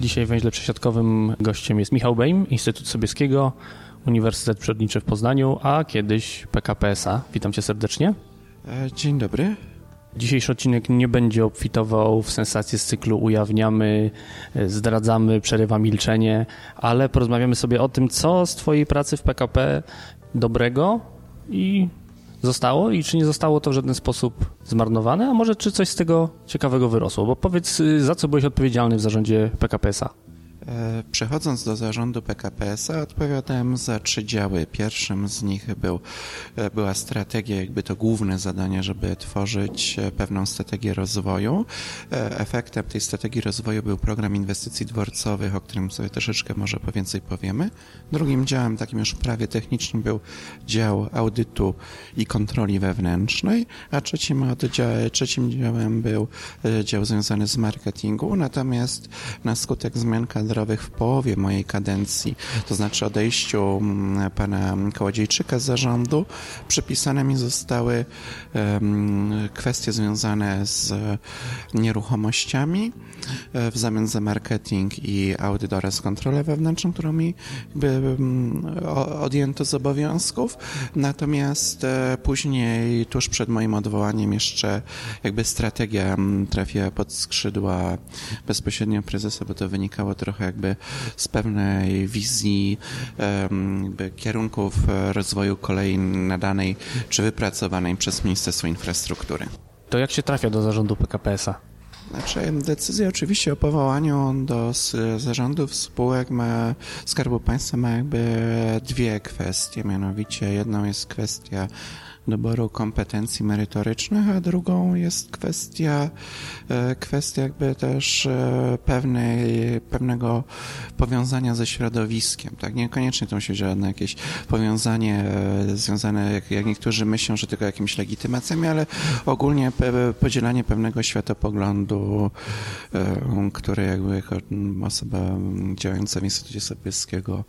Dzisiaj w węźle przesiadkowym gościem jest Michał Bejm, Instytut Sobieskiego, Uniwersytet Przyrodniczy w Poznaniu, a kiedyś PKP SA. Witam cię serdecznie. E, dzień dobry. Dzisiejszy odcinek nie będzie obfitował w sensację z cyklu ujawniamy, e, zdradzamy, przerywa milczenie, ale porozmawiamy sobie o tym, co z twojej pracy w PKP dobrego i zostało i czy nie zostało to w żaden sposób zmarnowane, a może czy coś z tego ciekawego wyrosło? Bo powiedz, y, za co byłeś odpowiedzialny w zarządzie PKP SA? E, przechodząc do zarządu PKPS-a, odpowiadałem za trzy działy. Pierwszym z nich był, e, była strategia, jakby to główne zadanie, żeby tworzyć e, pewną strategię rozwoju. Efektem tej strategii rozwoju był program inwestycji dworcowych, o którym sobie troszeczkę może po więcej powiemy. Drugim działem, takim już prawie technicznym, był dział audytu i kontroli wewnętrznej, a trzecim, trzecim działem był dział związany z marketingu. Natomiast na skutek zmian w połowie mojej kadencji, to znaczy odejściu mm, pana Kołodziejczyka z zarządu, przypisane mi zostały kwestie związane z nieruchomościami e, w zamian za marketing i audyt oraz kontrolę wewnętrzną, którą mi jakby odjęto z obowiązków. Natomiast e, później, tuż przed moim odwołaniem, jeszcze jakby strategia trafiła pod skrzydła bezpośrednio prezesa, bo to wynikało trochę jakby z pewnej wizji jakby kierunków rozwoju kolei nadanej czy wypracowanej przez Ministerstwo Infrastruktury. To jak się trafia do zarządu PKP-a? Znaczy, decyzja oczywiście o powołaniu do zarządów spółek ma, Skarbu Państwa ma jakby dwie kwestie, mianowicie jedną jest kwestia doboru kompetencji merytorycznych, a drugą jest kwestia, e, kwestia jakby też e, pewnej, pewnego powiązania ze środowiskiem, tak? Niekoniecznie to musi być żadne jakieś powiązanie e, związane, jak, jak niektórzy myślą, że tylko jakimiś legitymacjami, ale ogólnie podzielanie pewnego światopoglądu, który jakby jako osoba działająca w Instytucie Sobieskiego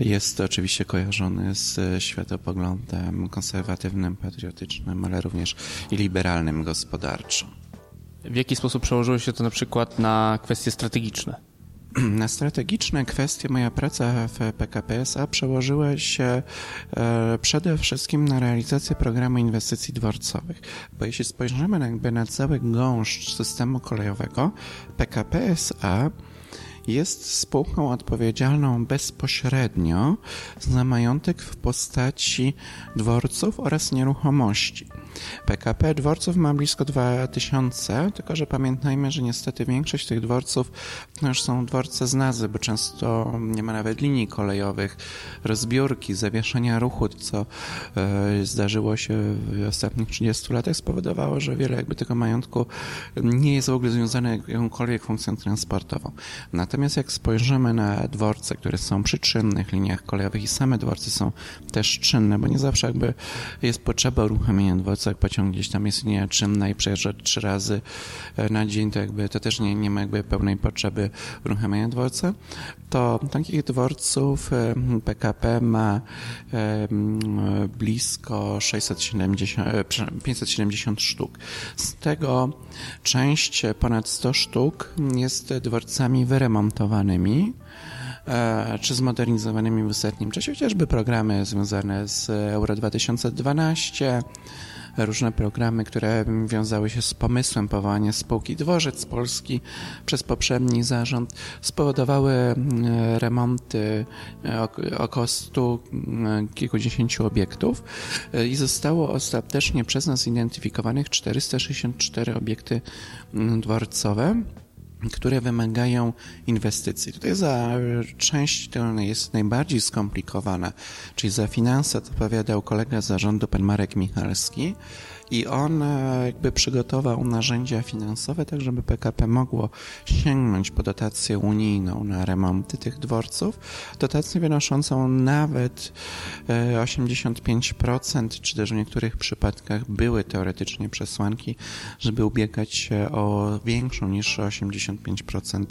jest oczywiście kojarzony z światopoglądem konserwatywnym patriotycznym, ale również i liberalnym gospodarczo. W jaki sposób przełożyło się to na przykład na kwestie strategiczne? Na strategiczne kwestie moja praca w PKP SA przełożyła się e, przede wszystkim na realizację programu inwestycji dworcowych. Bo jeśli spojrzymy jakby na cały gąszcz systemu kolejowego, PKP SA jest spółką odpowiedzialną bezpośrednio za majątek w postaci dworców oraz nieruchomości. PKP dworców ma blisko 2000, tylko że pamiętajmy, że niestety większość tych dworców to już są dworce z nazwy, bo często nie ma nawet linii kolejowych, rozbiórki, zawieszenia ruchu, co e, zdarzyło się w ostatnich 30 latach, spowodowało, że wiele jakby tego majątku nie jest w ogóle związane jakąkolwiek funkcją transportową. Natomiast jak spojrzymy na dworce, które są przy czynnych liniach kolejowych i same dworce są też czynne, bo nie zawsze jakby jest potrzeba uruchomienia dworca jak pociąg gdzieś tam jest czynna i przejeżdża trzy razy e, na dzień, to jakby to też nie, nie ma jakby pełnej potrzeby uruchamiania dworca, to takich dworców PKP ma blisko 670, 570 sztuk. Z tego część, ponad 100 sztuk jest dworcami wyremontowanymi, e, czy zmodernizowanymi w ostatnim czasie, chociażby programy związane z Euro 2012, różne programy, które wiązały się z pomysłem powołania spółki Dworzec Polski przez poprzedni zarząd, spowodowały mm, remonty e, około stu mm, kilkudziesięciu obiektów e, i zostało ostatecznie przez nas zidentyfikowanych 464 obiekty dworcowe które wymagają inwestycji. Tutaj za część, która jest najbardziej skomplikowana, czyli za finanse odpowiadał kolega zarządu, pan Marek Michalski i on jakby przygotował narzędzia finansowe, tak żeby PKP mogło sięgnąć po dotację unijną na remonty tych dworców, dotację wynoszącą nawet 85%, czy też w niektórych przypadkach były teoretycznie przesłanki, żeby ubiegać się o większą niż 85%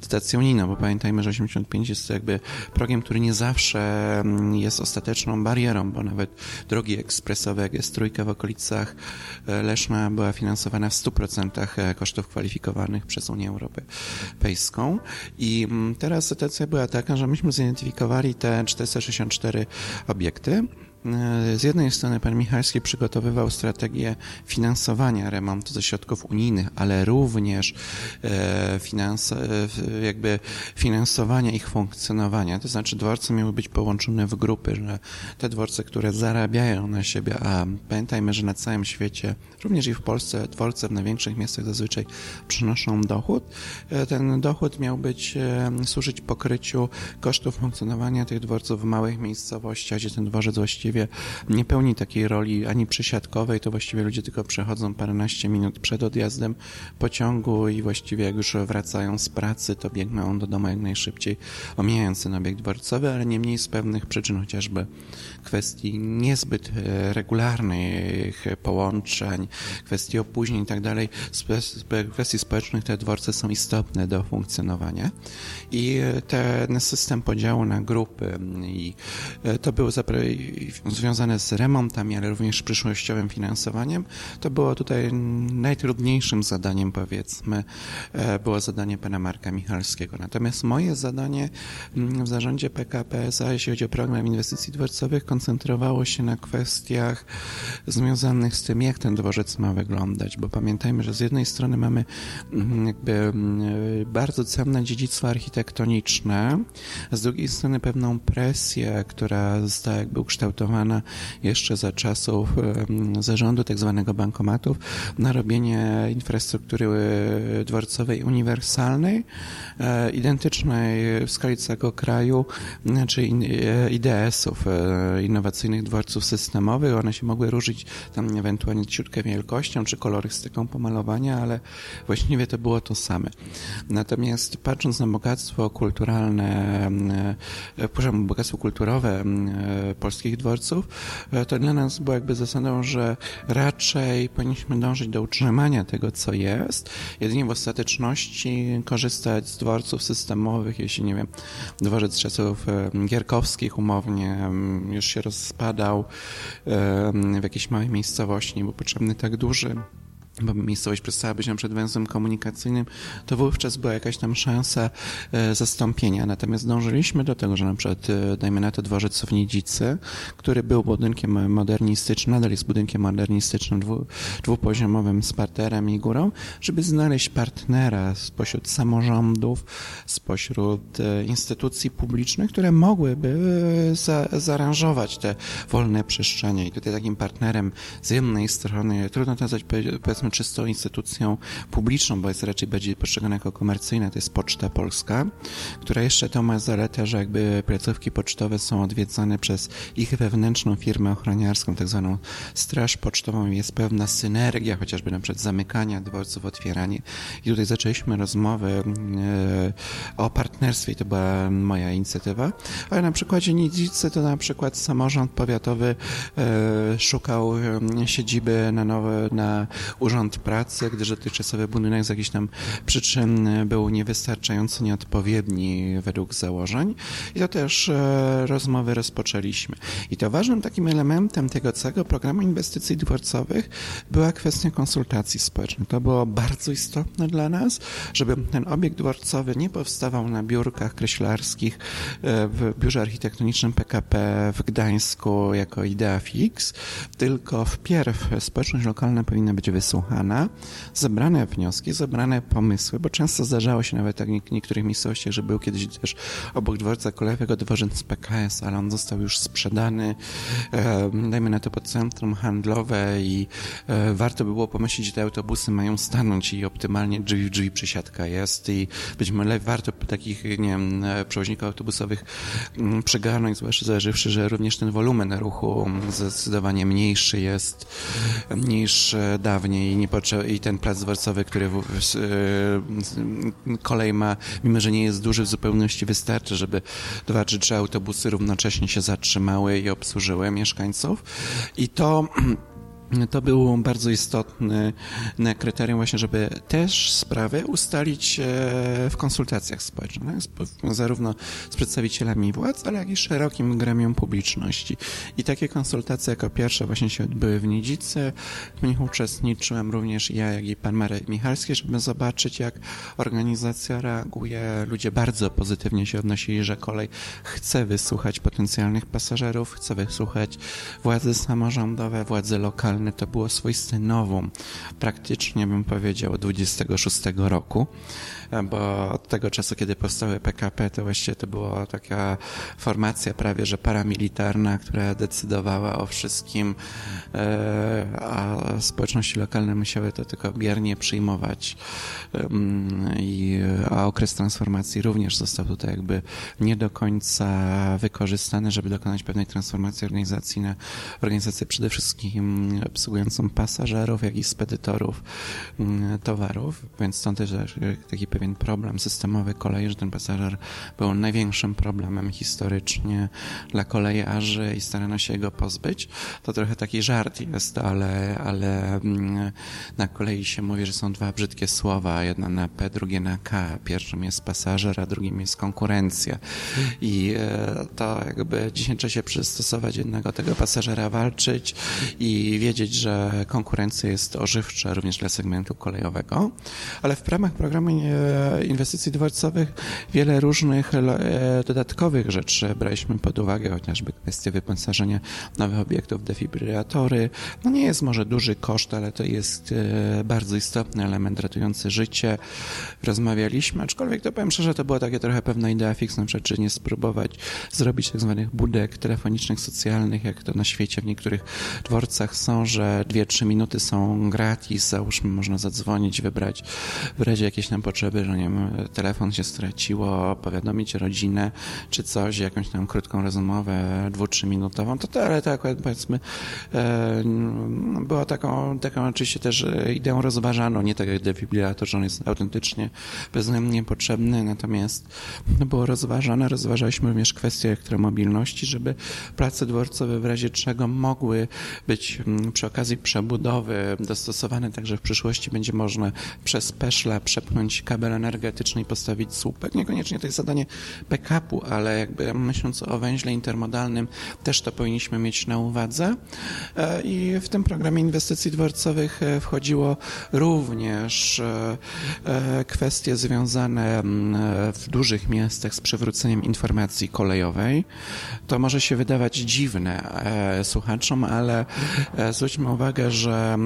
dotację unijną, bo pamiętajmy, że 85 jest jakby progiem, który nie zawsze mm, jest ostateczną barierą, bo nawet drogi ekspresowe, jak jest trójka w okolicach e, Leszna, była finansowana w 100% e, kosztów kwalifikowanych przez Unię Europejską. I mm, teraz sytuacja była taka, że myśmy zidentyfikowali te 464 obiekty, E, z jednej strony pan Michalski przygotowywał strategię finansowania remontu ze środków unijnych, ale również e, finans, jakby finansowania ich funkcjonowania. To znaczy dworce miały być połączone w grupy, że te dworce, które zarabiają na siebie, a pamiętajmy, że na całym świecie, również i w Polsce, dworce w największych miastach zazwyczaj przynoszą dochód. E, ten dochód miał być, służyć pokryciu kosztów funkcjonowania tych dworców w małych miejscowościach, gdzie ten dworzec właściwie właściwie nie pełni takiej roli ani przesiadkowej, to właściwie ludzie tylko przechodzą paręnaście minut przed odjazdem pociągu i właściwie jak już wracają z pracy, to biegną do domu jak najszybciej, omijając ten obiekt dworcowy, ale niemniej z pewnych przyczyn, chociażby kwestii niezbyt e, regularnych połączeń, kwestii opóźnień i tak dalej, kwestii społecznych te dworce są istotne do funkcjonowania. I e, ten system podziału na grupy i e, to było związane z remontami, ale również przyszłościowym finansowaniem, to było tutaj najtrudniejszym zadaniem, powiedzmy, e, było zadanie pana Marka Michalskiego. Natomiast moje zadanie mm, w zarządzie PKP SA, jeśli chodzi o program inwestycji dworcowych, koncentrowało się na kwestiach związanych z tym, jak ten dworzec ma wyglądać, bo pamiętajmy, że z jednej strony mamy mm, jakby mm, bardzo cenne dziedzictwo architektoniczne, z drugiej strony pewną presję, która została jakby ukształtowana jeszcze za czasów zarządu tak zwanego bankomatów na robienie infrastruktury e, dworcowej uniwersalnej, e, identycznej w skali całego kraju, czy e, IDS-ów, innowacyjnych dworców systemowych. One się mogły różnić tam ewentualnie ciutkę wielkością, czy kolorystyką pomalowania, ale właściwie to było to same. Natomiast patrząc na bogactwo kulturalne, bogactwo kulturowe polskich dworców, e, to dla nas było jakby zasadą, że raczej powinniśmy dążyć do utrzymania tego, co jest, jedynie w ostateczności korzystać z dworców systemowych, jeśli, nie wiem, dworzec czasów e, gierkowskich umownie już się rozpadał w jakiejś małej miejscowości, nie był potrzebny tak duży bo miejscowość przestała być na przykład węzłem komunikacyjnym, to wówczas była jakaś tam szansa e, zastąpienia. Natomiast dążyliśmy do tego, że na przykład, e, dajmy na to dworzec Sowniedzicy, który był budynkiem modernistycznym, nadal jest budynkiem modernistycznym, dwu, dwupoziomowym z parterem i górą, żeby znaleźć partnera spośród samorządów, spośród e, instytucji publicznych, które mogłyby za, zaaranżować te wolne przestrzenie. I tutaj takim partnerem z jednej strony, trudno to nazwać powiedzmy czystą instytucją publiczną, bo jest raczej bardziej postrzegana jako komercyjna, to jest Poczta Polska, która jeszcze to ma zaletę, że jakby placówki pocztowe są odwiedzane przez ich wewnętrzną firmę ochroniarską, tak zwaną Straż Pocztową jest pewna synergia, chociażby na przykład zamykania dworców, otwieranie. I tutaj zaczęliśmy rozmowę e, o partnerstwie to była moja inicjatywa, ale na przykładzie Nidzicy to na przykład samorząd powiatowy e, szukał e, siedziby na nowe, na Urząd Pracy, gdyż dotychczasowy budynek z jakichś tam przyczyn był niewystarczający, nieodpowiedni według założeń. I to też e, rozmowy rozpoczęliśmy. I to ważnym takim elementem tego całego programu inwestycji dworcowych była kwestia konsultacji społecznych. To było bardzo istotne dla nas, żeby ten obiekt dworcowy nie powstawał na biurkach kreślarskich e, w biurze architektonicznym PKP w Gdańsku jako idea fix, tylko wpierw społeczność lokalna powinna być wysłana wysłuchana, zebrane wnioski, zebrane pomysły, bo często zdarzało się nawet tak w niektórych miejscowościach, że był kiedyś też obok dworca kolejowego dworzec PKS, ale on został już sprzedany, e, dajmy na to pod centrum handlowe i e, warto by było pomyśleć, że te autobusy mają stanąć i optymalnie drzwi w drzwi przesiadka jest i być może warto takich, nie wiem, przewoźników autobusowych mm, przygarnąć, zwłaszcza zależywszy, że również ten wolumen ruchu zdecydowanie mniejszy jest niż dawniej nie i ten plac dworcowy, który w, w, kolej ma, mimo że nie jest duży w zupełności wystarczy, żeby dwa czy trzy autobusy równocześnie się zatrzymały i obsłużyły mieszkańców. I to to było bardzo istotne kryterium właśnie, żeby też sprawę ustalić e, w konsultacjach społecznych, zarówno z przedstawicielami władz, ale jak i szerokim gremium publiczności. I takie konsultacje jako pierwsze właśnie się odbyły w Niedzicy. W nich uczestniczyłem również ja, jak i pan Marek Michalski, żeby zobaczyć, jak organizacja reaguje. Ludzie bardzo pozytywnie się odnosili, że kolej chce wysłuchać potencjalnych pasażerów, chce wysłuchać władze samorządowe, władze lokalne, to było swoiste nowum, praktycznie bym powiedział, 26 roku bo od tego czasu, kiedy powstały PKP, to właściwie to była taka formacja prawie, że paramilitarna, która decydowała o wszystkim, e, a społeczności lokalne musiały to tylko biernie przyjmować. I, a okres transformacji również został tutaj jakby nie do końca wykorzystany, żeby dokonać pewnej transformacji organizacji na organizację przede wszystkim obsługującą pasażerów, jak i spedytorów towarów, więc stąd też taki pewien pewien problem systemowy kolei, że ten pasażer był największym problemem historycznie dla kolejarzy i starano się go pozbyć. To trochę taki żart jest, ale, ale mm, na kolei się mówi, że są dwa brzydkie słowa, jedna na P, drugie na K. Pierwszym jest pasażer, a drugim jest konkurencja. I e, to jakby dzisiaj trzeba się przystosować jednego tego pasażera, walczyć i wiedzieć, że konkurencja jest ożywcza również dla segmentu kolejowego. Ale w ramach programu inwestycji dworcowych wiele różnych e, dodatkowych rzeczy braliśmy pod uwagę, chociażby kwestie wyposażenia nowych obiektów, defibrylatory. No nie jest może duży koszt, ale to jest e, bardzo istotny element ratujący życie. Rozmawialiśmy, aczkolwiek to powiem szczerze, to była takie trochę pewna idea fix, na przykład, czy nie spróbować zrobić tak zwanych budek telefonicznych, socjalnych, jak to na świecie w niektórych dworcach są, że 2-3 minuty są gratis, załóżmy, można zadzwonić, wybrać w razie jakiejś tam potrzeby, że nie wiem, telefon się straciło, powiadomić rodzinę, czy coś, jakąś tam krótką rozmowę, dwu, trzyminutową, to to, ale to akurat powiedzmy e, była taką, taką oczywiście też ideą rozważaną, nie tak jak defibrilator, że on jest autentycznie bezwzględnie potrzebny, natomiast no, było rozważane, rozważaliśmy również kwestie elektromobilności, żeby prace dworcowe w razie czego mogły być mm, przy okazji przebudowy dostosowane, także w przyszłości będzie można przez peszla przepchnąć kabel energetyczny i postawić słupek. Niekoniecznie to jest zadanie backupu, ale jakby myśląc o węźle intermodalnym, też to powinniśmy mieć na uwadze. E, I w tym programie inwestycji dworcowych e, wchodziło również e, kwestie związane w dużych miastach z przywróceniem informacji kolejowej. To może się wydawać dziwne słuchaczom, ale zwróćmy uwagę, że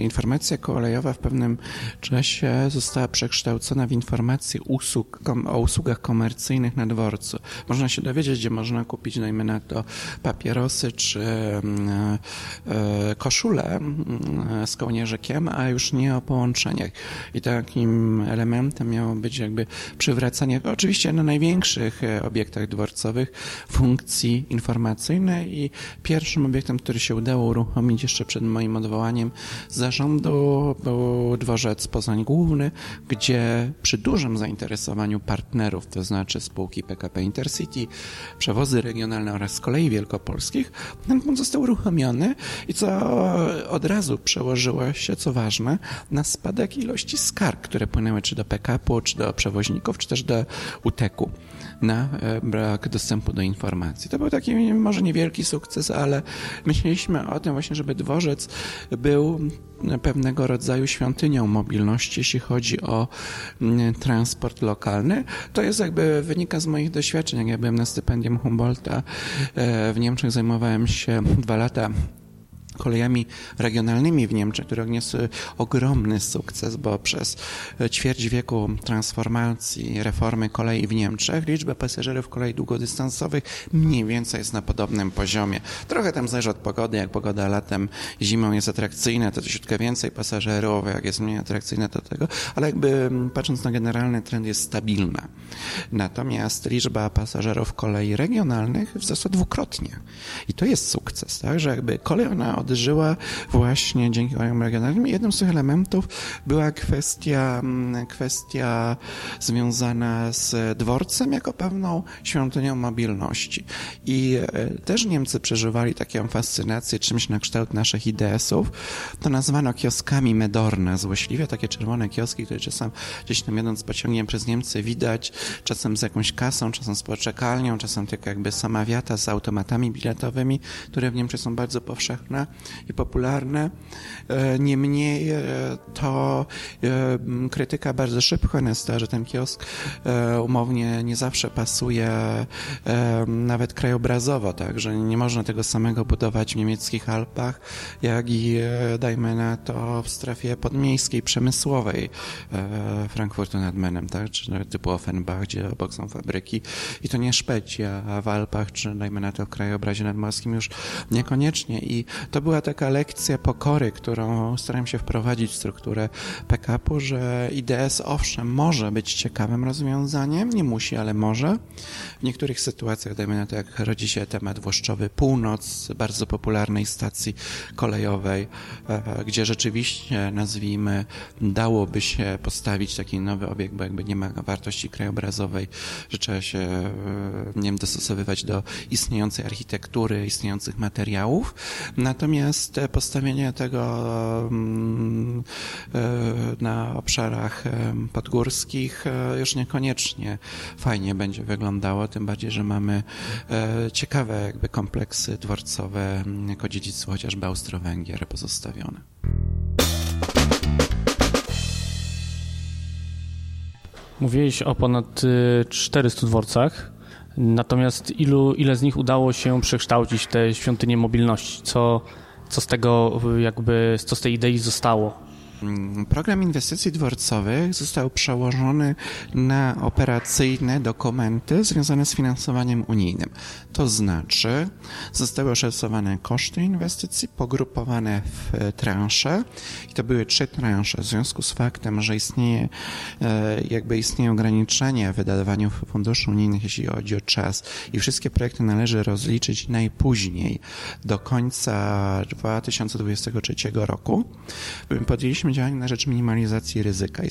informacja kolejowa w pewnym czasie została przekształcona w informacje usług, o usługach komercyjnych na dworcu. Można się dowiedzieć, gdzie można kupić, dajmy na to, papierosy czy mm, e, koszulę mm, z kołnierzykiem, a już nie o połączeniach. I takim elementem miało być jakby przywracanie, oczywiście na największych e, obiektach dworcowych, funkcji informacyjnej i pierwszym obiektem, który się udało uruchomić jeszcze przed moim odwołaniem zarządu był dworzec Poznań Główny, gdzie przy dużym zainteresowaniu partnerów, to znaczy spółki PKP Intercity, przewozy regionalne oraz kolei wielkopolskich, ten punkt został uruchomiony i co od razu przełożyło się, co ważne, na spadek ilości skarg, które płynęły czy do PKP, czy do przewoźników, czy też do UTEK-u na e, brak dostępu do informacji. To był taki może niewielki sukces, ale myśleliśmy o tym właśnie, żeby dworzec był pewnego rodzaju świątynią mobilności, jeśli chodzi o mm, transport lokalny. To jest jakby wynika z moich doświadczeń. Jak ja byłem na stypendium Humboldta e, w Niemczech, zajmowałem się dwa lata kolejami regionalnymi w Niemczech, które odniosły ogromny sukces, bo przez ćwierć wieku transformacji, reformy kolei w Niemczech liczba pasażerów kolei długodystansowych mniej więcej jest na podobnym poziomie. Trochę tam zależy od pogody, jak pogoda latem, zimą jest atrakcyjna, to troszeczkę więcej pasażerów, jak jest mniej atrakcyjna, to tego, ale jakby mm, patrząc na generalny trend jest stabilna. Natomiast liczba pasażerów kolei regionalnych wzrosła dwukrotnie. I to jest sukces, tak, że jakby kolej ona odżyła właśnie dzięki kolejom regionalnym. Jednym z tych elementów była kwestia, mm, kwestia związana z dworcem jako pewną świątynią mobilności. I e, też Niemcy przeżywali taką fascynację czymś na kształt naszych IDS-ów. To nazwano kioskami Medorna, złośliwie takie czerwone kioski, które czasem gdzieś tam jadąc pociągiem przez Niemcy widać, czasem z jakąś kasą, czasem z poczekalnią, czasem tylko jakby sama wiata z automatami biletowymi, które w Niemczech są bardzo powszechne i popularne. E, niemniej e, to e, krytyka bardzo szybko nasta, że ten kiosk umownie nie zawsze pasuje nawet krajobrazowo, tak, że nie można tego samego budować w niemieckich Alpach, jak i dajmy na to w strefie podmiejskiej, przemysłowej Frankfurtu nad Menem, tak, czy typu Offenbach, gdzie obok są fabryki. I to nie Szpeci, a w Alpach, czy dajmy na to w krajobrazie nadmorskim już niekoniecznie. I to była taka lekcja pokory, którą staram się wprowadzić w strukturę PKP-u, że IDS owszem może być ciekawym rozwiązaniem, nie musi, ale może. W niektórych sytuacjach, dajmy na to, jak rodzi się temat Włoszczowy Północ, bardzo popularnej stacji kolejowej, e, gdzie rzeczywiście, nazwijmy, dałoby się postawić taki nowy obiekt, bo jakby nie ma wartości krajobrazowej, że trzeba się, e, nie wiem, dostosowywać do istniejącej architektury, istniejących materiałów. Natomiast postawienie tego e, na obszarach podgórskich już niekoniecznie fajnie będzie wyglądało, tym bardziej, że mamy ciekawe jakby kompleksy dworcowe jako dziedzictwo chociażby Austro-Węgier pozostawione. Mówiłeś o ponad 400 y, dworcach, natomiast ilu, ile z nich udało się przekształcić w te świątynie mobilności? Co, co z tego jakby, co z tej idei zostało? Mm, program inwestycji dworcowych został przełożony na operacyjne dokumenty związane z finansowaniem unijnym. To znaczy, zostały oszacowane koszty inwestycji, pogrupowane w transze i to były trzy transze w związku z faktem, że istnieje, e, jakby istnieje ograniczenie w wydawaniu funduszy unijnych, jeśli chodzi o czas i wszystkie projekty należy rozliczyć najpóźniej do końca 2023 roku. Podjęliśmy podjęliśmy działania na rzecz minimalizacji ryzyka i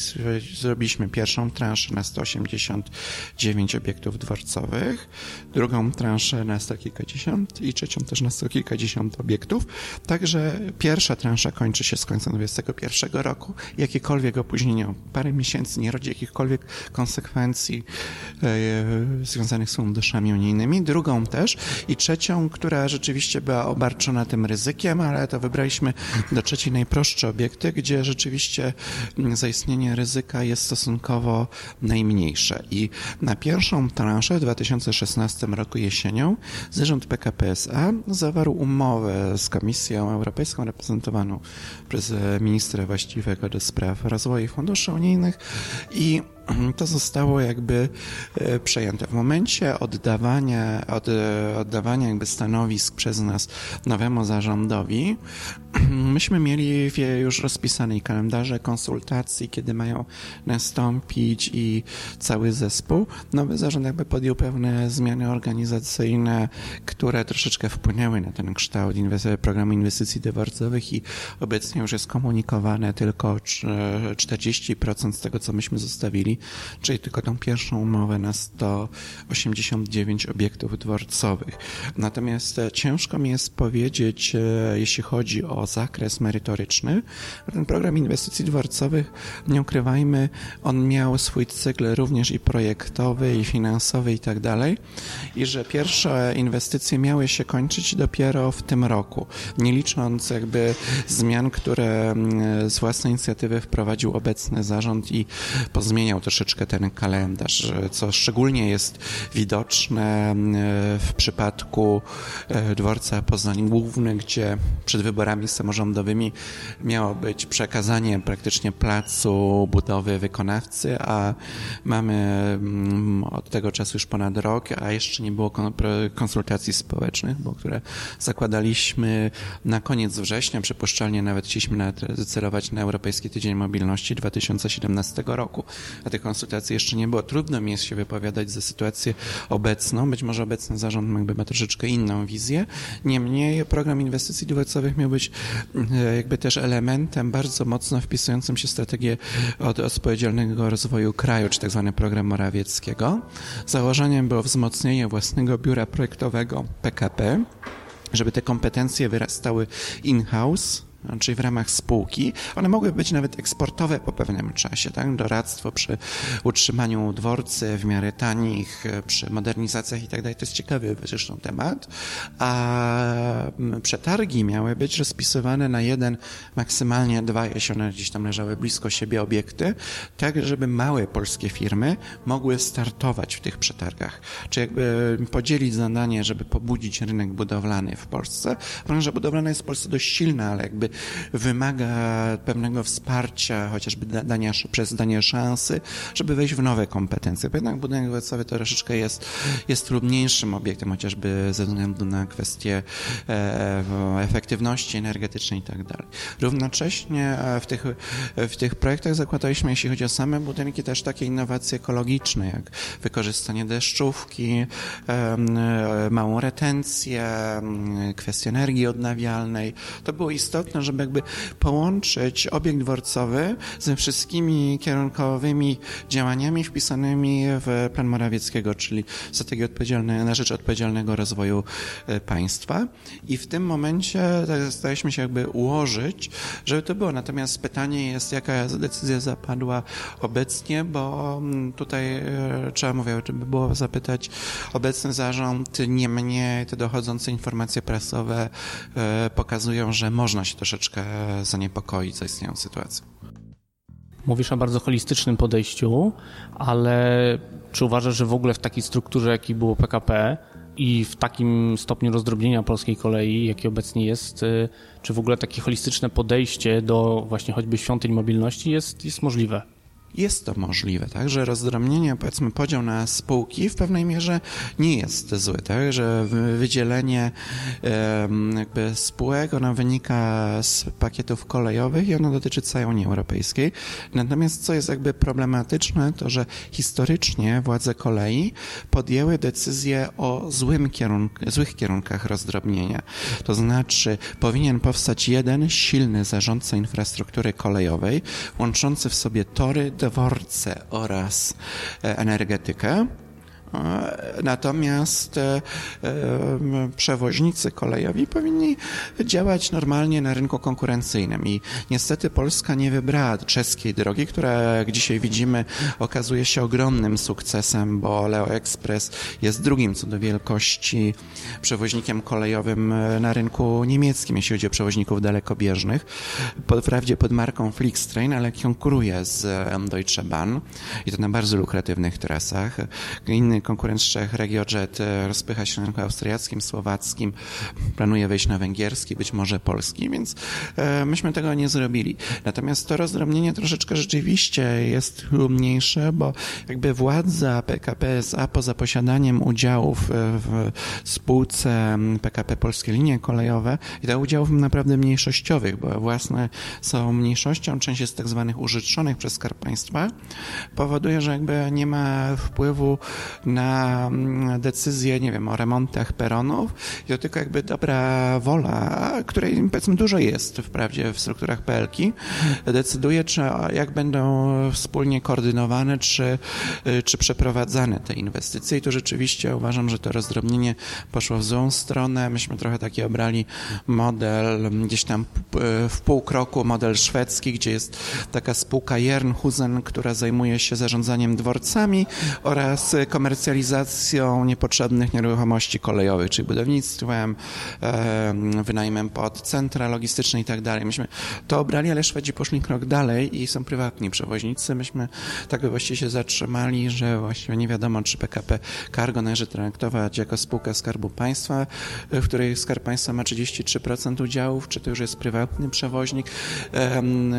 zrobiliśmy pierwszą transzę na 189 obiektów dworcowych, drugą transzę na sto kilkadziesiąt i trzecią też na sto kilkadziesiąt obiektów. Także pierwsza transza kończy się z końcem 2021 roku. Jakiekolwiek opóźnienie o parę miesięcy nie rodzi jakichkolwiek konsekwencji e, związanych z funduszami unijnymi. Drugą też i trzecią, która rzeczywiście była obarczona tym ryzykiem, ale to wybraliśmy do trzeciej najprostsze obiekty, gdzie rzeczywiście zaistnienie ryzyka jest stosunkowo najmniejsze. I na pierwszą transzę w 2016 roku jesienią zarząd PKP SA zawarł umowę z Komisją Europejską reprezentowaną przez ministra właściwego do spraw rozwoju funduszy unijnych i to zostało jakby e, przejęte. W momencie oddawania, od, e, oddawania jakby stanowisk przez nas nowemu zarządowi, myśmy mieli już rozpisane kalendarze konsultacji, kiedy mają nastąpić i cały zespół. Nowy zarząd jakby podjął pewne zmiany organizacyjne, które troszeczkę wpłynęły na ten kształt programu inwestycji dworcowych i obecnie już jest komunikowane tylko 40% z tego, co myśmy zostawili czyli tylko tą pierwszą umowę na 189 obiektów dworcowych. Natomiast e, ciężko mi jest powiedzieć, e, jeśli chodzi o zakres merytoryczny, ten program inwestycji dworcowych, nie ukrywajmy, on miał swój cykl również i projektowy, i finansowy, i tak dalej, i że pierwsze inwestycje miały się kończyć dopiero w tym roku, nie licząc jakby zmian, które mm, z własnej inicjatywy wprowadził obecny zarząd i pozmieniał troszeczkę ten kalendarz, co szczególnie jest widoczne w przypadku dworca Poznań Główny, gdzie przed wyborami samorządowymi miało być przekazanie praktycznie placu budowy wykonawcy, a mamy mm, od tego czasu już ponad rok, a jeszcze nie było konsultacji społecznych, bo które zakładaliśmy na koniec września, przypuszczalnie nawet chcieliśmy zdecydować na Europejski Tydzień Mobilności 2017 roku, tych konsultacji jeszcze nie było. Trudno mi jest się wypowiadać za sytuację obecną, być może obecny zarząd jakby ma troszeczkę inną wizję, niemniej program inwestycji dworcowych miał być e, jakby też elementem bardzo mocno wpisującym się w strategię od odpowiedzialnego rozwoju kraju, czy tak zwany program Morawieckiego. Założeniem było wzmocnienie własnego biura projektowego PKP, żeby te kompetencje wyrastały in-house, czyli w ramach spółki. One mogły być nawet eksportowe po pewnym czasie, tak? Doradztwo przy utrzymaniu dworcy w miarę tanich, przy modernizacjach i tak dalej. To jest ciekawy zresztą temat. A przetargi miały być rozpisywane na jeden, maksymalnie dwa, jeśli one gdzieś tam leżały blisko siebie obiekty, tak żeby małe polskie firmy mogły startować w tych przetargach. Czy jakby podzielić zadanie, żeby pobudzić rynek budowlany w Polsce. Branża budowlana jest w Polsce dość silna, ale jakby wymaga pewnego wsparcia, chociażby dania, przez danie szansy, żeby wejść w nowe kompetencje. Bo jednak budynek to troszeczkę jest, jest trudniejszym obiektem, chociażby ze względu na kwestie e, efektywności energetycznej i tak. Równocześnie e, w tych, w tych projektach zakładaliśmy, jeśli chodzi o same budynki, też takie innowacje ekologiczne, jak wykorzystanie deszczówki, e, małą retencję, kwestie energii odnawialnej. To było istotne, żeby jakby połączyć obiekt dworcowy ze wszystkimi kierunkowymi działaniami wpisanymi w plan Morawieckiego, czyli strategię odpowiedzialnej, na rzecz odpowiedzialnego rozwoju e, państwa. I w tym momencie tak staraliśmy się jakby ułożyć, żeby to było. Natomiast pytanie jest, jaka decyzja zapadła obecnie, bo mm, tutaj e, trzeba, mówię, żeby było zapytać obecny zarząd, nie mnie, te dochodzące informacje prasowe e, pokazują, że można się troszeczkę troszeczkę zaniepokoić zaistniałą sytuacją. Mówisz o bardzo holistycznym podejściu, ale czy uważasz, że w ogóle w takiej strukturze, jaki było PKP i w takim stopniu rozdrobnienia polskiej kolei, jaki obecnie jest, y, czy w ogóle takie holistyczne podejście do właśnie choćby świątyń mobilności jest, jest możliwe? Jest to możliwe, tak, że rozdrobnienie, powiedzmy podział na spółki w pewnej mierze nie jest zły, tak, że wydzielenie jakby spółek, ono wynika z pakietów kolejowych i ono dotyczy całej Unii Europejskiej. Natomiast co jest jakby problematyczne, to że historycznie władze kolei podjęły decyzję o złym kierunku, złych kierunkach rozdrobnienia. To znaczy powinien powstać jeden silny zarządca infrastruktury kolejowej, łączący w sobie tory, dworce oraz e, energetykę. Natomiast e, e, przewoźnicy kolejowi powinni działać normalnie na rynku konkurencyjnym i niestety Polska nie wybrała czeskiej drogi, która jak dzisiaj widzimy okazuje się ogromnym sukcesem, bo Leo Express jest drugim co do wielkości przewoźnikiem kolejowym e, na rynku niemieckim, jeśli chodzi o przewoźników dalekobieżnych. Wprawdzie pod marką Flixtrain, ale konkuruje z Deutsche Bahn i to na bardzo lukratywnych trasach. Inny konkurent z Czech, RegioJet, e, rozpycha się na rynku austriackim, słowackim, planuje wejść na węgierski, być może polski, więc e, myśmy tego nie zrobili. Natomiast to rozdrobnienie troszeczkę rzeczywiście jest mniejsze, bo jakby władza PKP SA poza posiadaniem udziałów e, w spółce PKP Polskie Linie Kolejowe i to udziałów naprawdę mniejszościowych, bo własne są mniejszością, część jest tak zwanych użyczonych przez Skarb Państwa, powoduje, że jakby nie ma wpływu na mm, decyzje, nie wiem, o remontach peronów. I to tylko jakby dobra wola, której powiedzmy dużo jest wprawdzie w strukturach PLK, decyduje, czy jak będą wspólnie koordynowane, czy, y, czy przeprowadzane te inwestycje. I tu rzeczywiście uważam, że to rozdrobnienie poszło w złą stronę. Myśmy trochę taki obrali model gdzieś tam w pół kroku, model szwedzki, gdzie jest taka spółka Jernhusen, która zajmuje się zarządzaniem dworcami oraz komercjami komercjalizacją niepotrzebnych nieruchomości kolejowych, czyli budownictwem, wynajmem pod centra logistyczne i tak dalej. Myśmy to obrali, ale Szwedzi poszli krok dalej i są prywatni przewoźnicy. Myśmy tak właściwie się zatrzymali, że właściwie nie wiadomo, czy PKP Cargo należy traktować jako spółkę Skarbu Państwa, w której Skarb Państwa ma 33% udziałów, czy to już jest prywatny przewoźnik.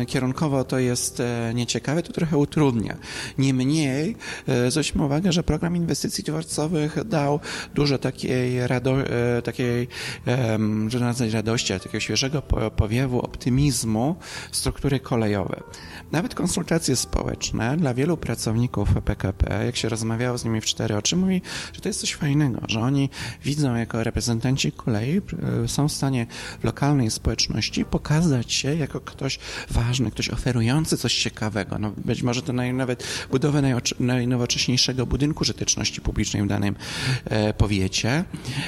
Kierunkowo to jest e, nieciekawe, to trochę utrudnia. Niemniej e, zwróćmy uwagę, że program inwestycji dworcowych dał dużo takiej, rado, e, takiej że nazwać radości, takiego świeżego powiewu optymizmu struktury kolejowe. Nawet konsultacje społeczne dla wielu pracowników PKP, jak się rozmawiało z nimi w cztery oczy, mówi, że to jest coś fajnego, że oni widzą jako reprezentanci kolei, są w stanie w lokalnej społeczności pokazać się jako ktoś ważny, ktoś oferujący coś ciekawego. No, być może to nawet budowę najnowocześniejszego budynku żyteczności publicznej w danym e, powiecie.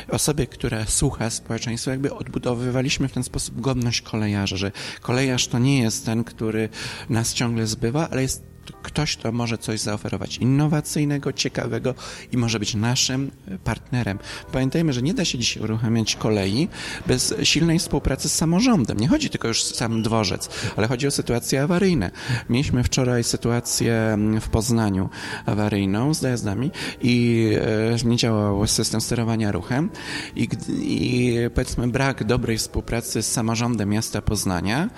Osoby, które słucha społeczeństwa, jakby odbudowywaliśmy w ten sposób godność kolejarza, że kolejarz to nie jest ten, który nas ciągle zbywa, ale jest ktoś, kto może coś zaoferować innowacyjnego, ciekawego i może być naszym partnerem. Pamiętajmy, że nie da się dzisiaj uruchamiać kolei bez silnej współpracy z samorządem. Nie chodzi tylko już o sam dworzec, ale chodzi o sytuacje awaryjne. Mieliśmy wczoraj sytuację w Poznaniu awaryjną z dojazdami i e, nie działał system sterowania ruchem i, i powiedzmy brak dobrej współpracy z samorządem miasta Poznania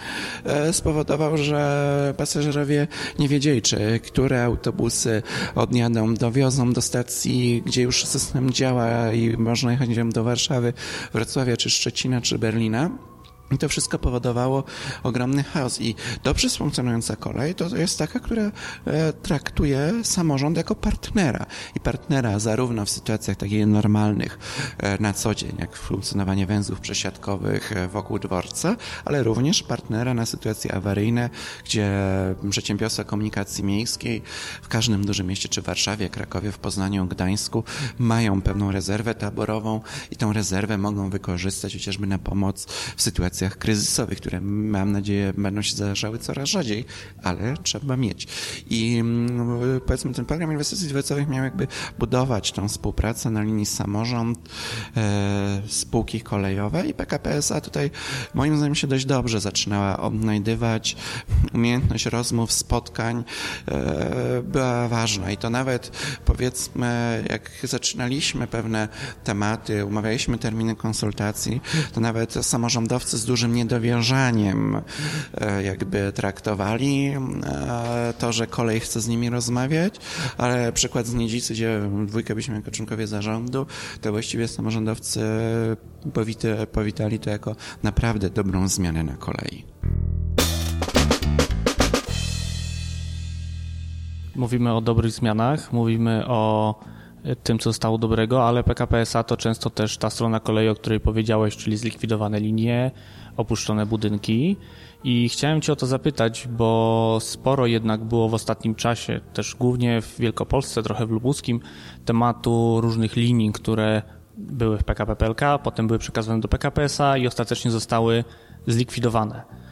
e, spowodował, że pasażerowie nie wiedzieli, czy które autobusy odjadą, dowiozą do stacji, gdzie już system działa i można jechać do Warszawy, Wrocławia, czy Szczecina, czy Berlina. I to wszystko powodowało ogromny chaos. I dobrze funkcjonująca kolej to jest taka, która e, traktuje samorząd jako partnera. I partnera zarówno w sytuacjach takich normalnych e, na co dzień, jak funkcjonowanie węzłów przesiadkowych e, wokół dworca, ale również partnera na sytuacje awaryjne, gdzie przedsiębiorstwa komunikacji miejskiej w każdym dużym mieście, czy w Warszawie, Krakowie, w Poznaniu, Gdańsku mają pewną rezerwę taborową i tą rezerwę mogą wykorzystać chociażby na pomoc w sytuacjach sytuacjach kryzysowych, które mam nadzieję będą się zdarzały coraz rzadziej, ale trzeba mieć. I mm, powiedzmy ten program inwestycji dworcowych miał jakby budować tą współpracę na linii samorząd, e, spółki kolejowe i PKP SA tutaj moim zdaniem się dość dobrze zaczynała odnajdywać. Umiejętność rozmów, spotkań e, była ważna i to nawet powiedzmy jak zaczynaliśmy pewne tematy, umawialiśmy terminy konsultacji, to nawet samorządowcy dużym niedowierzaniem e, jakby traktowali e, to, że kolej chce z nimi rozmawiać, ale przykład z Niedzicy, gdzie dwójkę byliśmy jako członkowie zarządu, to właściwie samorządowcy powity, powitali to jako naprawdę dobrą zmianę na kolei. Mówimy o dobrych zmianach, mówimy o tym, co stało dobrego, ale PKP SA to często też ta strona kolei, o której powiedziałeś, czyli zlikwidowane linie, opuszczone budynki. I chciałem Cię o to zapytać, bo sporo jednak było w ostatnim czasie, też głównie w Wielkopolsce, trochę w Lubuskim, tematu różnych linii, które były w PKP PLK, potem były przekazywane do PKP SA i ostatecznie zostały zlikwidowane.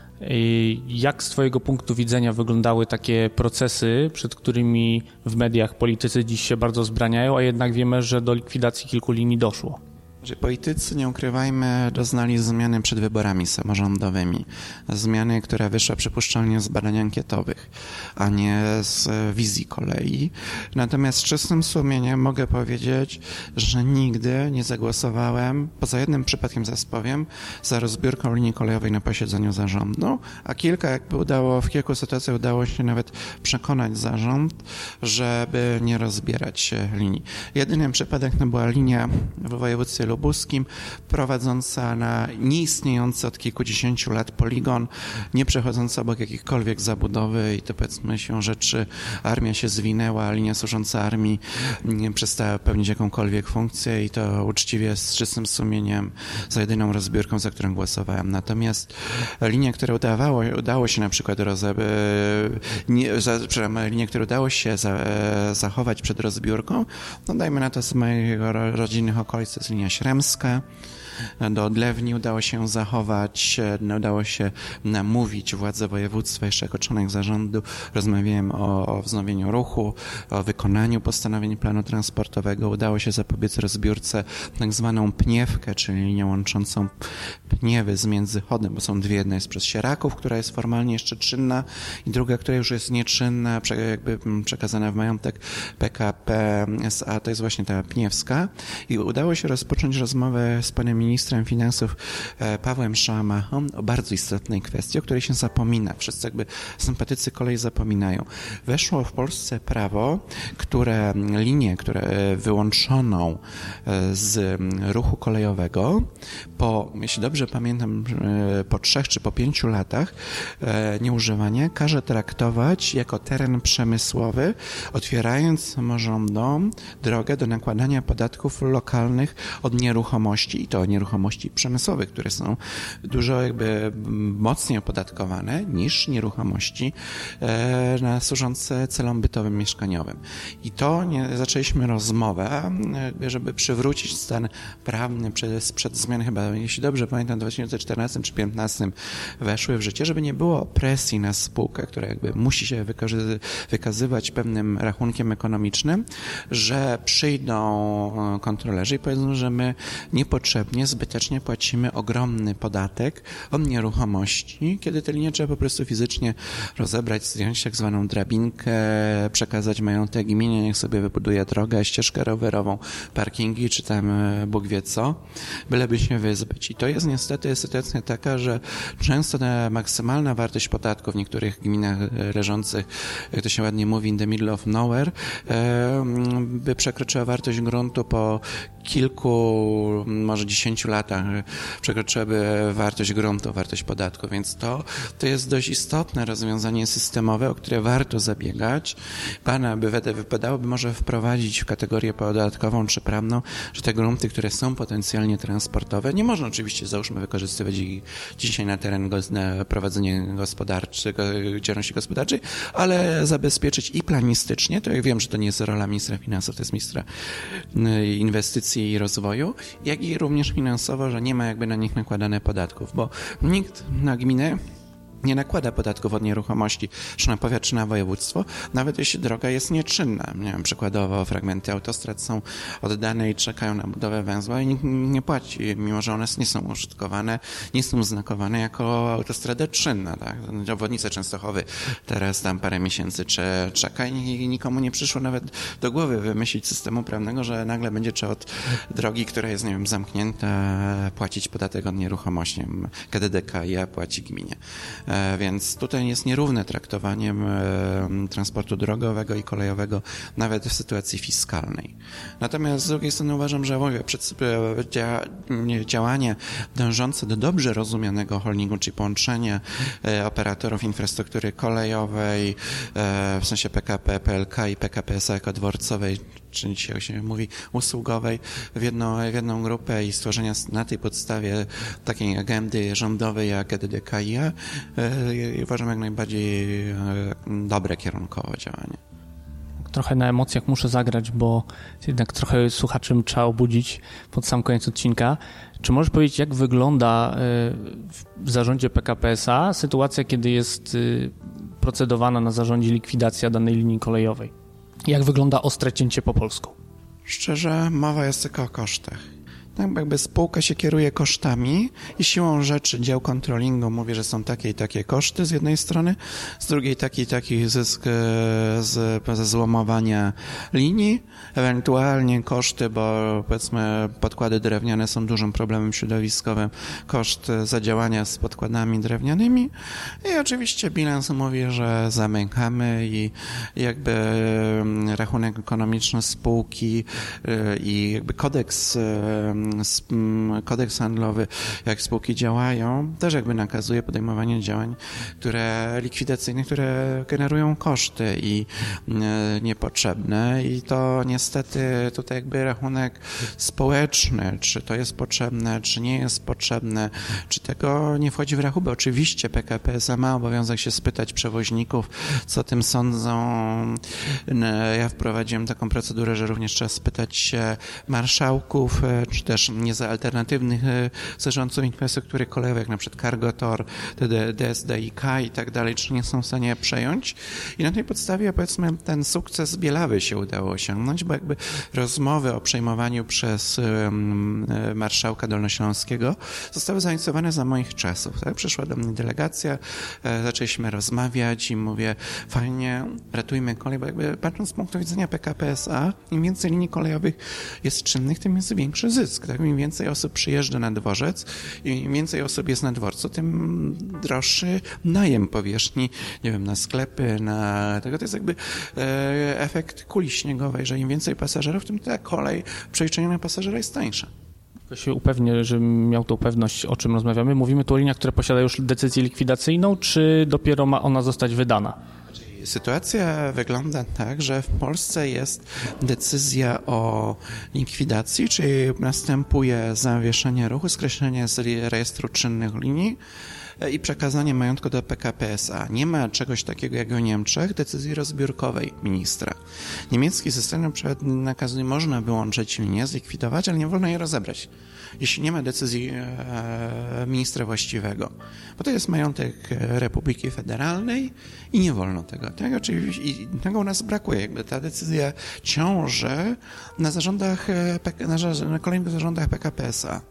Jak z Twojego punktu widzenia wyglądały takie procesy, przed którymi w mediach politycy dziś się bardzo zbraniają, a jednak wiemy, że do likwidacji kilku linii doszło? Że politycy, nie ukrywajmy, doznali zmiany przed wyborami samorządowymi. Zmiany, która wyszła przypuszczalnie z badań ankietowych, a nie z wizji kolei. Natomiast z czystym sumieniem mogę powiedzieć, że nigdy nie zagłosowałem, poza jednym przypadkiem zaspowiem, za rozbiórką linii kolejowej na posiedzeniu zarządu, a kilka, jakby udało, w kilku sytuacjach udało się nawet przekonać zarząd, żeby nie rozbierać linii. Jedynym przypadek to była linia w województwie lubuskim, prowadząca na nieistniejący od kilkudziesięciu lat poligon, nie przechodząca obok jakichkolwiek zabudowy i to powiedzmy się rzeczy, armia się zwinęła, linia służąca armii przestała pełnić jakąkolwiek funkcję i to uczciwie z czystym sumieniem za jedyną rozbiórką, za którą głosowałem. Natomiast linia, która udawało, udało się na przykład rozebrać, nie, za, linię, którą udało się za, e, zachować przed rozbiórką, no dajmy na to z mojego rodzinnych okolic, to jest linia Śremska, do odlewni udało się zachować, udało się namówić władze województwa, jeszcze jako członek zarządu rozmawiałem o, o wznowieniu ruchu, o wykonaniu postanowień planu transportowego. Udało się zapobiec rozbiórce tak zwaną pniewkę, czyli linię łączącą pniewy z Międzychodem, bo są dwie. Jedna jest przez Sieraków, która jest formalnie jeszcze czynna i druga, która już jest nieczynna, jakby przekazana w majątek PKP SA, to jest właśnie ta pniewska. I udało się rozpocząć rozmowę z panem ministrem finansów e, Pawłem Szamachą o bardzo istotnej kwestii, o której się zapomina. Wszyscy jakby sympatycy kolei zapominają. Weszło w Polsce prawo, które linie, które e, wyłączono e, z ruchu kolejowego po, jeśli dobrze pamiętam, po trzech czy po pięciu latach nieużywania każe traktować jako teren przemysłowy, otwierając samorządom drogę do nakładania podatków lokalnych od nieruchomości i to nieruchomości przemysłowych, które są dużo jakby mocniej opodatkowane niż nieruchomości e, na służące celom bytowym mieszkaniowym. I to nie, zaczęliśmy rozmowę, żeby przywrócić stan prawny przez, przed zmian chyba, jeśli dobrze pamiętam, w 2014 czy 2015 weszły w życie, żeby nie było presji na spółkę, która jakby musi się wykazywać pewnym rachunkiem ekonomicznym, że przyjdą e, kontrolerzy i powiedzą, że my niepotrzebnie, zbytecznie płacimy ogromny podatek od nieruchomości, kiedy te linie trzeba po prostu fizycznie rozebrać, zdjąć tak zwaną drabinkę, przekazać majątek gminie, niech sobie wybuduje drogę, ścieżkę rowerową, parkingi, czy tam e, Bóg wie co, byleby się wyzbyć. I to jest niestety sytuacja taka, że często ta maksymalna wartość podatku w niektórych gminach leżących, jak to się ładnie mówi, in the middle of nowhere, e, by przekroczyła wartość gruntu po kilku, może dziesięciu latach przekroczyłaby wartość gruntu, wartość podatku, więc to, to jest dość istotne rozwiązanie systemowe, o które warto zabiegać. Pana by wypadałoby może wprowadzić w kategorię podatkową czy prawną, że te grunty, które są potencjalnie transportowe, nie można oczywiście załóżmy wykorzystywać ich dzisiaj na teren na prowadzenie gospodarczego, działalności gospodarczej, ale zabezpieczyć i planistycznie, to ja wiem, że to nie jest rola ministra finansów, to jest ministra y, inwestycji i rozwoju, jak i również finansowo, że nie ma jakby na nich nakładane podatków, bo nikt na gminę nie nakłada podatków od nieruchomości, czy na powiat, czy na województwo, nawet jeśli droga jest nieczynna. Nie wiem, przykładowo fragmenty autostrad są oddane i czekają na budowę węzła i nikt nie płaci, mimo że one nie są użytkowane, nie są znakowane jako autostrada czynna. Tak? Obwodnica Częstochowy teraz tam parę miesięcy czeka i nikomu nie przyszło nawet do głowy wymyślić systemu prawnego, że nagle będzie trzeba od drogi, która jest, nie wiem, zamknięta, płacić podatek od nieruchomości. KDDK ja płaci gminie. E, więc tutaj jest nierówne traktowanie transportu drogowego i kolejowego nawet w sytuacji fiskalnej. Natomiast z drugiej strony uważam, że mówię, działanie dążące do dobrze rozumianego holdingu, czyli połączenia e, operatorów infrastruktury kolejowej, e, w sensie PKP, PLK i PKP SA jako dworcowej, czy dzisiaj się mówi usługowej, w jedną, w jedną grupę i stworzenia na tej podstawie takiej agendy rządowej jak EDDKiA e, uważam jak najbardziej e, dobre kierunkowo działanie. Trochę na emocjach muszę zagrać, bo jednak trochę słuchaczym trzeba obudzić pod sam koniec odcinka. Czy możesz powiedzieć, jak wygląda e, w zarządzie PKPSA sytuacja, kiedy jest procedowana na zarządzie likwidacja danej linii kolejowej? Jak wygląda ostre cięcie po polsku? Szczerze, mowa jest tylko o kosztach. Tak jakby spółka się kieruje kosztami i siłą rzeczy dział kontrolingu mówi, że są takie i takie koszty z jednej strony, z drugiej taki i taki zysk e, z, ze złomowania linii, ewentualnie koszty, bo powiedzmy podkłady drewniane są dużym problemem środowiskowym, koszt zadziałania z podkładami drewnianymi. I oczywiście bilans mówi, że zamykamy i jakby mm, rachunek ekonomiczny spółki e, i jakby kodeks e, kodeks handlowy, jak spółki działają, też jakby nakazuje podejmowanie działań, które likwidacyjne, które generują koszty i e, niepotrzebne i to niestety tutaj jakby rachunek społeczny, czy to jest potrzebne, czy nie jest potrzebne, czy tego nie wchodzi w rachubę. Oczywiście PKP ma obowiązek się spytać przewoźników, co tym sądzą. Ja wprowadziłem taką procedurę, że również trzeba spytać się marszałków, e, czy też nie za alternatywnych e, zarządców infrastruktury kolejowej, jak na przykład Cargotor, DSDIK i tak dalej, czy nie są w stanie przejąć. I na tej podstawie, powiedzmy, ten sukces Bielawy się udało osiągnąć, bo jakby rozmowy o przejmowaniu przez marszałka Dolnośląskiego zostały zainicjowane za moich czasów. Tak? Przyszła do mnie delegacja, zaczęliśmy rozmawiać i mówię, fajnie, ratujmy kolej, bo jakby patrząc z punktu widzenia PKP SA, im więcej linii kolejowych jest czynnych, tym jest większy zysk. Tak? Im więcej osób przyjeżdża na dworzec, im więcej osób jest na dworcu, tym droższy najem powierzchni, nie wiem, na sklepy, na tego. To jest jakby e, efekt kuli śniegowej, że im więcej pasażerów, tym ta kolej na pasażera jest tańsza. Się upewnię, żebym miał tą pewność, o czym rozmawiamy. Mówimy tu o liniach, które posiadają już decyzję likwidacyjną, czy dopiero ma ona zostać wydana? Sytuacja wygląda tak, że w Polsce jest decyzja o likwidacji, czyli następuje zawieszenie ruchu, skreślenie z rejestru czynnych linii i przekazanie majątku do PKP SA. Nie ma czegoś takiego jak w Niemczech, decyzji rozbiórkowej ministra. Niemiecki system nakazuje, można wyłączyć linię, zlikwidować, ale nie wolno jej rozebrać jeśli nie ma decyzji e, ministra właściwego, bo to jest majątek Republiki Federalnej i nie wolno tego. Tego, oczywiście, i tego u nas brakuje. Jakby ta decyzja ciąży na zarządach, e, na, kolejnych zarządach PKP SA.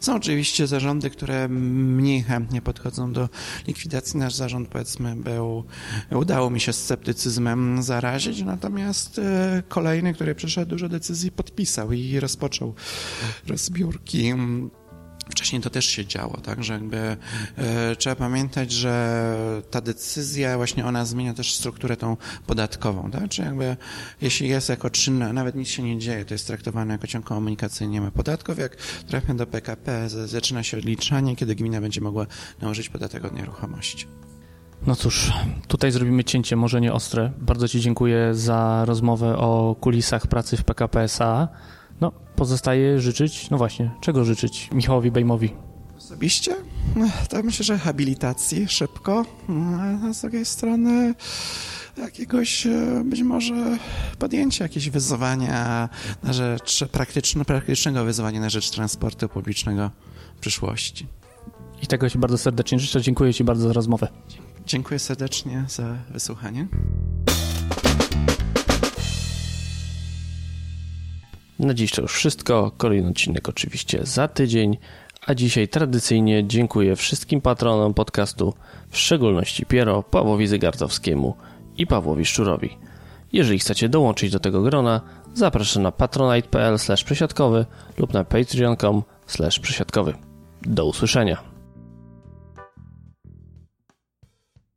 Są oczywiście zarządy, które mniej chętnie podchodzą do likwidacji. Nasz zarząd, powiedzmy, był, udało mi się sceptycyzmem zarazić, natomiast e, kolejny, który przyszedł, dużo decyzji podpisał i rozpoczął rozbiórki. Wcześniej to też się działo, tak, że jakby e, trzeba pamiętać, że ta decyzja właśnie ona zmienia też strukturę tą podatkową, tak, czy jakby jeśli jest jako czynna, nawet nic się nie dzieje, to jest traktowane jako ciąg komunikacyjny, nie ma podatków, jak trafia do PKP, zaczyna się odliczanie, kiedy gmina będzie mogła nałożyć podatek od nieruchomości. No cóż, tutaj zrobimy cięcie, może nie ostre. Bardzo Ci dziękuję za rozmowę o kulisach pracy w PKP SA. No, pozostaje życzyć, no właśnie, czego życzyć Michałowi Bejmowi? Osobiście? To myślę, że habilitacji szybko, a z drugiej strony jakiegoś e, być może podjęcia jakieś wyzwania na rzecz praktyczne, praktycznego wyzwania na rzecz transportu publicznego w przyszłości. I tego Ci bardzo serdecznie życzę. Dziękuję Ci bardzo za rozmowę. Dziękuję serdecznie za wysłuchanie. Na dziś to już wszystko. Kolejny odcinek oczywiście za tydzień. A dzisiaj tradycyjnie dziękuję wszystkim patronom podcastu, w szczególności Piero, Pawłowi Zygartowskiemu i Pawłowi Szczurowi. Jeżeli chcecie dołączyć do tego grona, zapraszam na patronite.pl przesiadkowy lub na patreon.com przesiadkowy. Do usłyszenia.